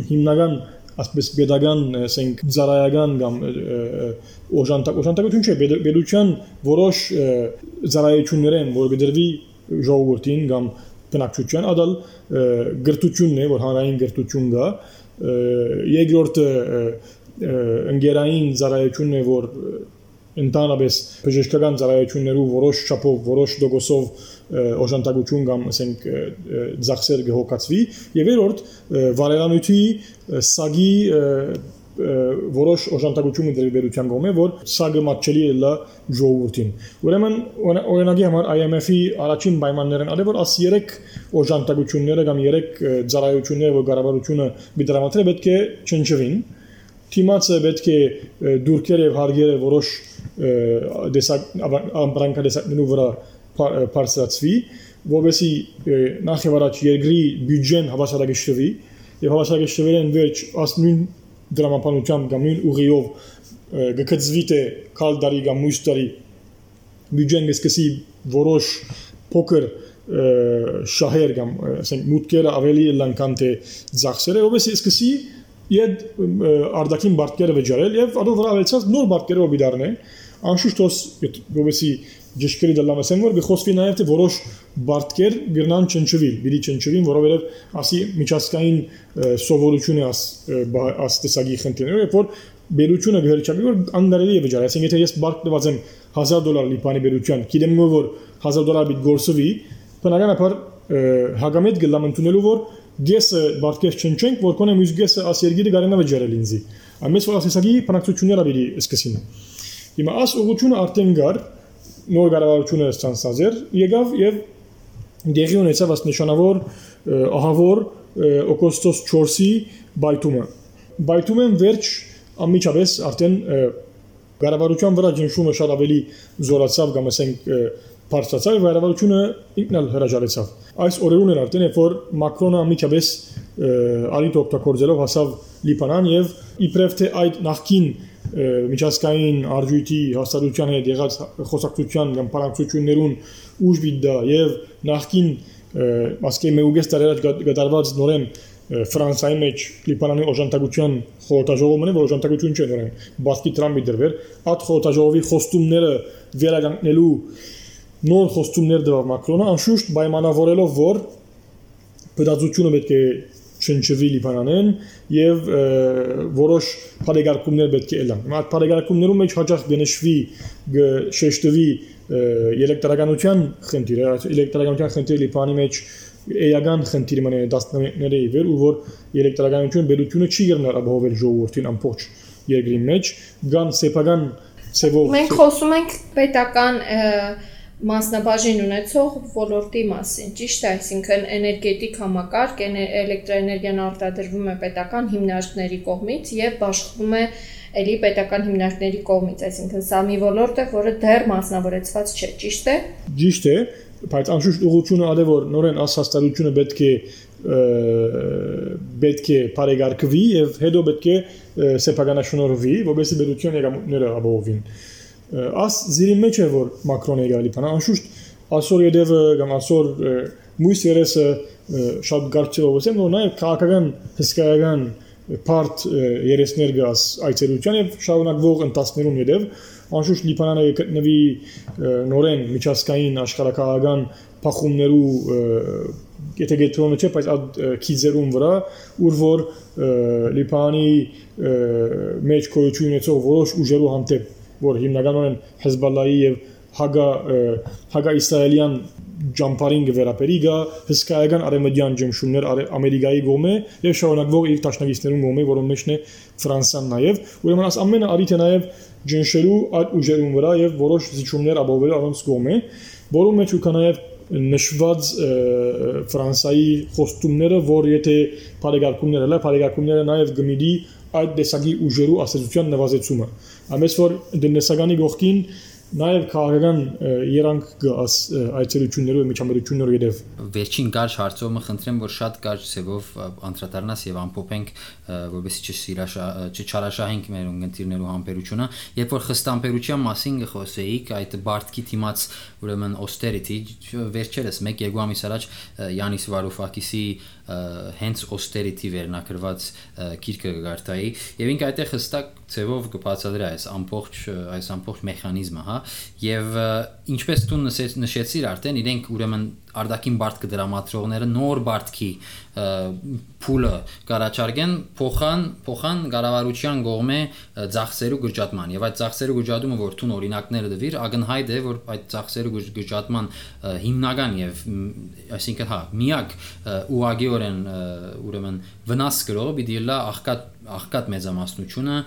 հիմնական ասպես pedagogan, ասենք ծառայական կամ օժանտակ օժանտակություն չէ, պետության որոշ ծառայություններ են, որ գդրվի ժողովրդին կամ բնակչության, ադալ գրթությունն է, որ հանրային գրթություն կա։ Երկրորդը ընկերային ծառայությունն է, որ ընդհանրապես բժշկական ծառայություններու որոշ չափով, որոշ դոգոսով օժանդակություն կամ ասենք ծախսեր գհոգացվի եւ երրորդ վարելանույթի սագի որոշ օժանդակություն դերբերության կողմէ, որ սագը մատչելի է լա ժողովրդին։ Ուրեմն օրինակի համար IMF-ի առաջին պայմաններն ալե որ աս 3 օժանդակությունները կամ 3 ծառայությունները, որ կառավարությունը դրամատրել պետք է չնչվին։ Թիմացը պետք է դուրքեր եւ հարգերը որոշ դեսակ ամբրանքադեսակներու վրա բարձրացվի, որովհետեւ նախ եւ առաջ երկրի բյուջեն հավասարակշռվի եւ հավասարակշռվելն վերջ աս նույն դրամապանությամբ կամ նույն ուղիով գկցվի թե կալ դարի կամ մյուս դարի բյուջեն սկսի որոշ փոքր շահեր կամ ասենք մուտքերը ավելի լանկան թե ծախսերը ովս սկսի իդ արդակին բարտկերը վճարել եւ ադո վրա ավելցած նոր բարտկերը օբիդարնեն անշուշտ ոս ովսի ճշգրիտ դալամասեն որ գխոսվի նաև թե որոշ բարտկեր գրնան չնչվիլ, բիդի չնչվին, որովհետև ասի միջազգային սովորությունը աս աս տեսակի խնդիրները, որ բերությունը գերչապի որ անգարելի է վճարել, այսինքն եթե ես բարկ տված եմ 1000 դոլար լիպանի բերության, գիտեմ որ 1000 դոլար բիտ գործվի, բնականաբար հագամետ գլամ ընդունելու որ գեսը բարտկեր չնչենք, որ կոնե մյուս գեսը աս երգիրը գարենա վճարել ինձի։ Ամես որ ասեսակի բնակչությունները բիդի սկսին։ Հիմա աս ուղղությունը արդեն գար նոր կառավարությունը ստանցազեր եկավ եւ դեղի ունեցավ աս նշանավոր ահավոր օգոստոս 4-ի բայթումը բայթումեն վերջ ամիջապես արդեն կառավարության վրա ջնշումը շատ ավելի զորացավ կամ ասենք բարձրացավ եւ կառավարությունը ինքն էլ հրաժարեցավ այս օրերուն էր արդեն երբ որ մակրոնը ամիջապես արիտ օգտագործելով հասավ լիբանան եւ իբրև թե այդ նախքին միջազգային արժույթի հաստատության հետ եղած խոսակցության կամ պարակցություններուն ուժ բիդա եւ նախքին ասկե մեուգես տարերած գդարված նորեն Ֆրանսիայի մեջ Լիբանանի օժանդակության խորհրդաժողովն է, որ օժանդակություն չէ նորեն Բասկի Տրամպի դրվեր, այդ խորհրդաժողովի խոստումները վերականգնելու նոր խոստումներ դրավ Մակրոնը, անշուշտ պայմանավորելով, որ բդածությունը պետք է չնչվի Լիբանանեն եւ որոշ բարեգարկումներ պետք է ելան։ Այդ բարեգարկումներում մեջ հաջող գնշվի շեշտվի էլեկտրականության խնդիրը, էլեկտրականության խնդիրը Լիբանի մեջ էական խնդիր մնա 10-ների վեր ու որ էլեկտրականություն բերությունը չի գնար ապահովել ժողովրդին ամբողջ երկրի մեջ, գան սեփական ծևով Մենք խոսում ենք պետական և, մասնաբաժին ունեցող ոլորտի մասին։ Ճիշտ է, այսինքն էներգետիկ համակարգ, էլեկտրոէներգիան արտադրվում է պետական հիմնարկների կողմից եւ բաշխվում է էլի պետական հիմնարկների կողմից, այսինքն սա մի ոլորտ է, որը դեռ մասնավորեցված չէ, ճիշտ է։ Ճիշտ է, բայց անշուշտ ուղղությունը ալե որ նորեն ասաստարությունը պետք է պետք է բարեկարգվի եւ հետո պետք է սեփականաշնորհվի, որովհետեւ բերության եկամուտները ապահովին աս զիրի մեջ է որ Մակրոնը եկալի բան անշուշտ այսօր յետևը կամ այսօր մույս երեսը շատ գարչելով ասեմ որ նաև քաղաքական հսկայական բարդ երեսներ գաս այցելության եւ շարունակվող ընթացներուն յետև անշուշտ Լիբանանը գտնվի նորեն միջազգային աշխարհակահական փախումներու եթե գետրոնը չէ, բայց այդ քիզերուն վրա, ուր որ Լիբանի մեջ կոյություն ունեցող որոշ ուժերու հանդեպ, որ հիմնականում Հեզբալլայի եւ Հագա Հագա իսրայելյան ջամփարին գվերապերի գա հսկայական արեմեդյան ջնշումներ ամերիկայի գոմե եւ շարունակվող իր տաշնագիստներուն գոմե որոնց մեջն է ֆրանսիան նաեւ ուրեմն աս ամենը արիթ է նաեւ ջնշելու այդ ուժերուն վրա եւ որոշ զիջումներ ապահովելու առանց գոմե որոնց մեջ ուկա նաեւ նշված Ֆրանսայի խոստումները, որ եթե բարեկարգումները լա, բարեկարգումները նաև գմիդի այդ դեսագի ուժերու ասացության նվազեցումը։ Ամես որ դնեսագանի գողքին Նաև քաղաքական երանք գաս այցելություններով միջամերություններով յետև վերջին կարճ հարցումը խնդրեմ որ շատ կարճ ծևով անդրադառնաս եւ ամփոփենք որովհետեւ չսիրաշա չչարաշահենք մեր ունգընտիրներու համբերությունը երբ որ խստամբերության մասին գխոսեիք այդ բարդքի թիմած ուրեմն austerity վերջերս 1-2 ամիս առաջ Յանիս Վարուֆակիսի հենց austerity վերնակրված գիրքը գարտայի եւ ինքը այդտեղ հստակ ծևով կբացատրի այս ամբողջ այս ամբողջ մեխանիզմը, հա, եւ ինչպես դու նշեցիր արդեն իրենք ուրեմն արդակին բարդ կդրամատրողները նոր բարդքի փուլը կարաչարգեն փոխան փոխան կառավարության կողմէ ծախսերու գրջատման եւ այդ ծախսերու գրջատումը որ թուն օրինակները դվիր ակնհայտ է որ այդ ծախսերու գրջատման հիմնական եւ այսինքն հա միակ ուղագիորեն ուրեմն վնաս գրողը պիտի լա աղքատ աղքատ մեծամասնությունը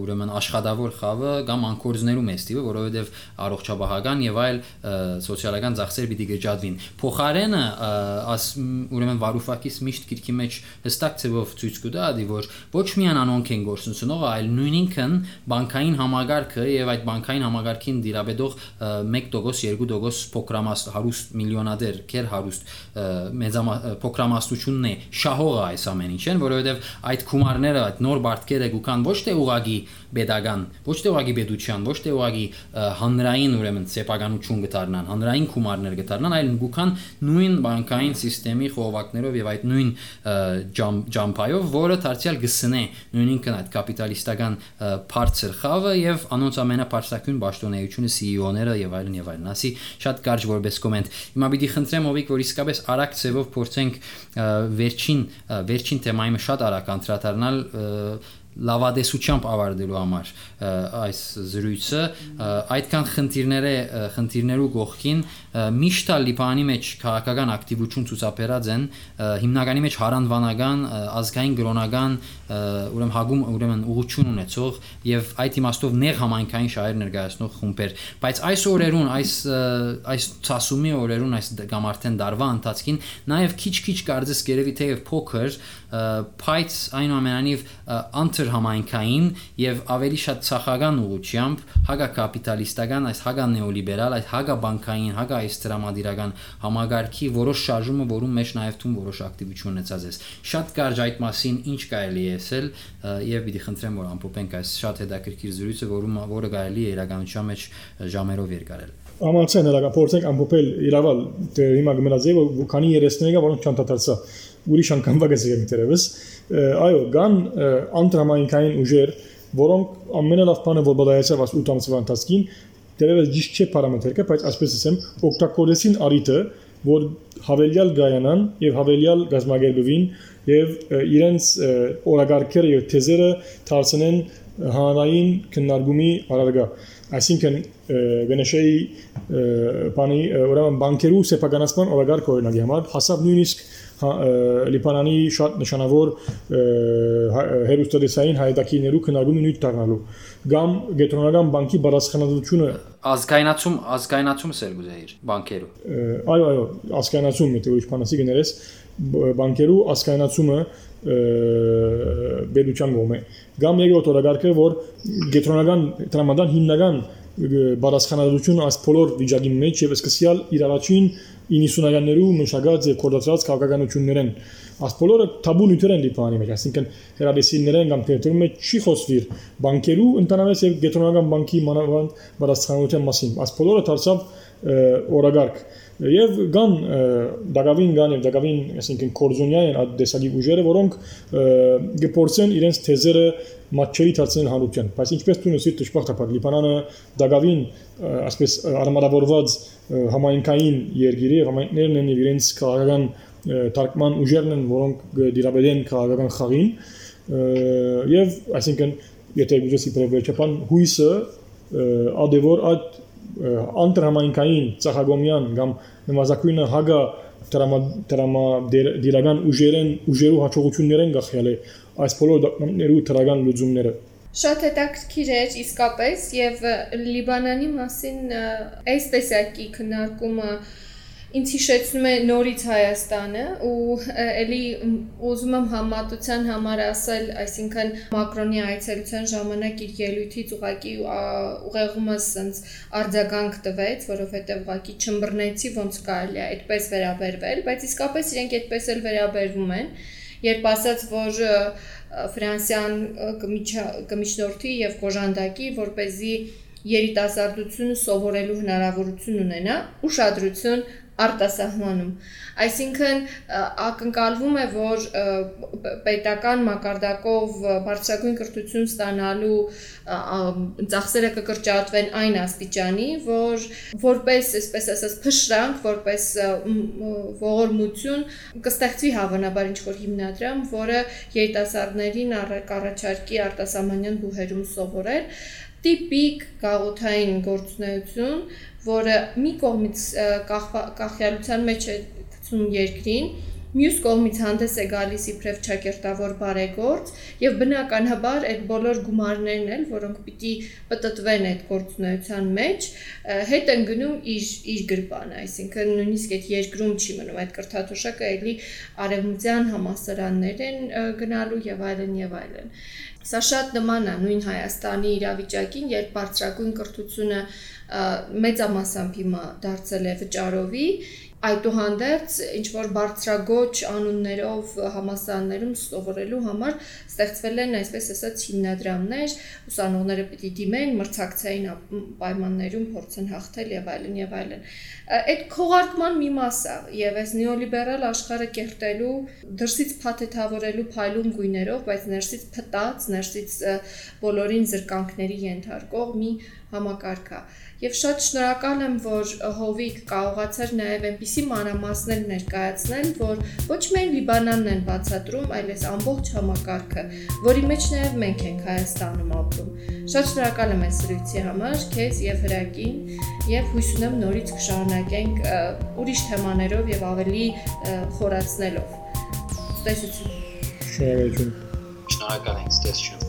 ուրեմն աշխատավոր խավը կամ անկորձներու մեստիվը, որովհետև առողջապահական եւ այլ սոցիալական ծախսեր պիտի գճատվին։ Փոխարենը աս ուրեմն Վարուֆակիս միշտ գիրքի մեջ հստակ ծավով ցույց կտա, դի որ ոչ միան անոնք են գործունեությունը, այլ նույնինքն բանկային համագարքը եւ այդ բանկային համագարքին դիրաբեդող 1%, 2% փոքրամաս հարուստ միլիոնադեր, քեր հարուստ մեծամա փոքրամասնությունն է շահողը այս ամեն ինչեն, որովհետեւ այդ գումարները այդ նոր բարդքերը գուքան ոչ թե ուղագի pedagogan, ոչ թե ուղագի pedagogan, ոչ թե ուղագի հանրային ուրեմն սեփականություն գտարնան, հանրային գումարներ գտարնան, այլ գուքան նույն բանկային համակարգի խողովակներով եւ այդ նույն ջամփայով, որը դարձյալ գսնե նույնինքն այդ կապիտալիստական բարձր խավը եւ անոնց ամենապարսակուն ճշտոնեությունը CEO-ները եւ այլն եւ այլն։ Ասի շատ կարճ որպես կոմենտ։ Հիմա պիտի խնդրեմ ովիկ, որ իսկապես արագ ծևով փորձենք վերջին վերջին թեմայի շատ արագ անդրադառնալ լավադեսությամբ ավարտելու համար այս զրույցը այդքան խնդիրները խնդիրներու գողքին միշտ Լիբանի մեջ քաղաքական ակտիվություն ցուցաբերած են հիմնականի մեջ հարանվանական ազգային գրոնական ուրեմն հագում ուրեմն ուղություն ունեցող եւ այդ իմաստով նեղ համայնքային շահեր ներկայացնող խումբեր բայց այս օրերուն այս այս ցասումի օրերուն այս կամ արդեն դարվա ընթացքին նաեւ քիչ-քիչ կարծես գերեւի թեև փոքր բայց այնուամենայնիվ անտր համայնքային եւ ավելի շատ ցախական ուղությամբ հագակապիտալիստական այս հագանեոլիբերալ այս հագաբանկային հագա այս դրամատիրական համագարքի որոշ շարժումը, որում մեջ նաև թուն որոշ ակտիվություն ունեցած է։ Շատ կարճ այդ մասին ինչ կարելի է ասել եւ պիտի խնդրեմ որ ամփոփենք այս շատ հետաքրքիր զրույցը, որում որը կարելի է իրականության մեջ ժամերով երկարել ամացեն հələ փորձենք ամփոփել իրավալ դե հիմա գմնաձե որ քանի երեսներիգա որոնք չանդադարձա ուրիշ անգամ վագեցի դերևս այո գան անտրամայինքային ուժեր որոնք ամենալավ բանը որ բադայացավ աս 8 ամսվա ընթացքին դերևս ճիշտ չէ պարամետրիկը, բայց այսպես ասեմ, օգտակորեսին արիտը, որ հավելյալ գայանան եւ հավելյալ գազագերբվին եւ իրենց օրագարկերը եւ թեզերը դարձնեն հանրային քննարկումի արարգա այսինքն Վենեշեի բանի ուրեմն բանկերու սեփականացման օրագարկ օրինակի համար հասավ նույնիսկ Լիբանանի շատ նշանավոր հերոստատեսային հայտակիրներու քննարկումը նույն դառնալու կամ գետրոնական բանկի բարձրացնությունը ազգայնացում ազգայնացումը սեր գուզեիր բանկերու այո այո ազգայնացում եթե ուրիշ բանասի գներես բանկերու ազգայնացումը բերության գոմե կամ երկրորդ օրագարկը որ գետրոնական տրամադան հիմնական բարձրացնությունը այս բոլոր վիճակի մեջ եւ սկսյալ իր առաջին 90-ականներու մշակած եւ կորդացած քաղաքականություններեն Աս բոլորը թաբու նյութեր են Լիբանանի մեջ, այսինքն հերադեսիներեն կամ տերիտորիի մեջ չի խոսվիր բանկերու ընդանավես եւ գետրոնական բանկի մանավանդ բարձրացնության մասին։ Աս բոլորը դարձավ օրագարկ եւ կան դակավին կան եւ դակավին այսինքն կորզոնյային այդ դեսագի ուժերը որոնք գործեն իրենց թեզերը մատչերի դարձնել հանրության բայց ինչպես նշիր դժբախտաբար լիբանանը դակավին ասպես արմատավորված համայնքային երկիրի եւ համայնքներն են իրենց քաղաքական թարգման ուժերն են որոնք դիրաբեդեն քաղաքական խաղին եւ այսինքն եթե գուցե իբրև վերջապան հույսը ադևոր այդ անտրամայնքային ցախագոմյան կամ նվազագույնը հագա դրամա դրամա դիրական ուժերեն ուժերու հաջողություններեն գախյալ է այս բոլոր դեպքերու դրական լուծումները Շատ հետաքրքիր էր իսկապես եւ Լիբանանի մասին այս տեսակի քննարկումը ինձ հիշեցնում է նորից Հայաստանը ու ելի ուզում եմ համատության համար ասել, այսինքն Մակրոնի այցելության ժամանակ իր ելույթից ուղակի ուղեղումը սենց արձագանք տվեց, որովհետև ուղակի չմբռնեցի ոնց կարելի է այդպես վերաբերվել, բայց իսկապես իրենք այդպես էլ վերաբերվում են, երբ ասաց, որ Ֆրանսիան կմիջնորդի եւ կոժանդակի, որ เป զի երիտասարդությունը սովորելու հնարավորություն ունենա, ուշադրություն արտասահմանում։ Այսինքն ակնկալվում է, որ պետական մակարդակով բարձրագույն կրթություն ստանալու ծախսերը կկրճատվեն այն աստիճանի, որ որպես, այսպես ասած, փշրանք, որպես ողորմություն կստեղծվի հավանաբար ինչ որ հիմնադրամ, որը երիտասարդներին առաջարկի արտասահմանյան բուհերում սովորել տիպիկ գաղութային գործունեություն, որը մի կողմից կախյալության մեջ է գցում երկրին, մյուս կողմից հանդես է գալիս իբրև ճակերտավոր բարեգործ եւ բնականաբար այդ բոլոր գումարներն էլ, որոնք պիտի պատտվեն այդ գործունեության մեջ, հետ են գնում իր իր գրպանը, այսինքն նույնիսկ այդ երկրում չի մնում այդ կրթաթոշակը, էլի արևմտյան համասարաններ են գնալու եւ այլն եւ այլն։ Սա շատ նման է նույն Հայաստանի իրավիճակին, երբ բարձրագույն կրթությունը մեծամասամբ հիմա դարձել է վճարովի, այդուհանդերձ ինչ որ բարձրագոչ անուններով համասարաններում սովորելու համար ստեղծվել են այսպես ասած հիմնադրամներ, ուսանողները պիտի դիմեն մրցակցային պայմաններում փորձեն հաղթել եւ այլն եւ այլն։ Այդ քողարկման մի մաս է եւ այս նեոլիբերալ աշխարհը կերտելու դրսից փաթեթավորելու փայլուն գույներով, բայց ներսից փտած, ներսից բոլորին զրկանքների ենթարկող մի համակարգ է։ Եվ շատ շնորհակալ եմ, որ Հովիկ կարողացար նաև այնպիսի մանրամասներ ներկայացնել, որ ոչ միայն Լիբանանն են բացատրում, այլ այս ամբողջ համակարգը, որի մեջ նաև մենք ենք Հայաստանում ապրում։ Շատ շնորհակալ եմ այս զրույցի համար, քեզ եւ Հրակին, եւ հույս ունեմ նորից կշարունակենք ուրիշ թեմաներով եւ ավելի խորացնելով։ Տեսություն։ Շնորհակալ ենք, տեսություն։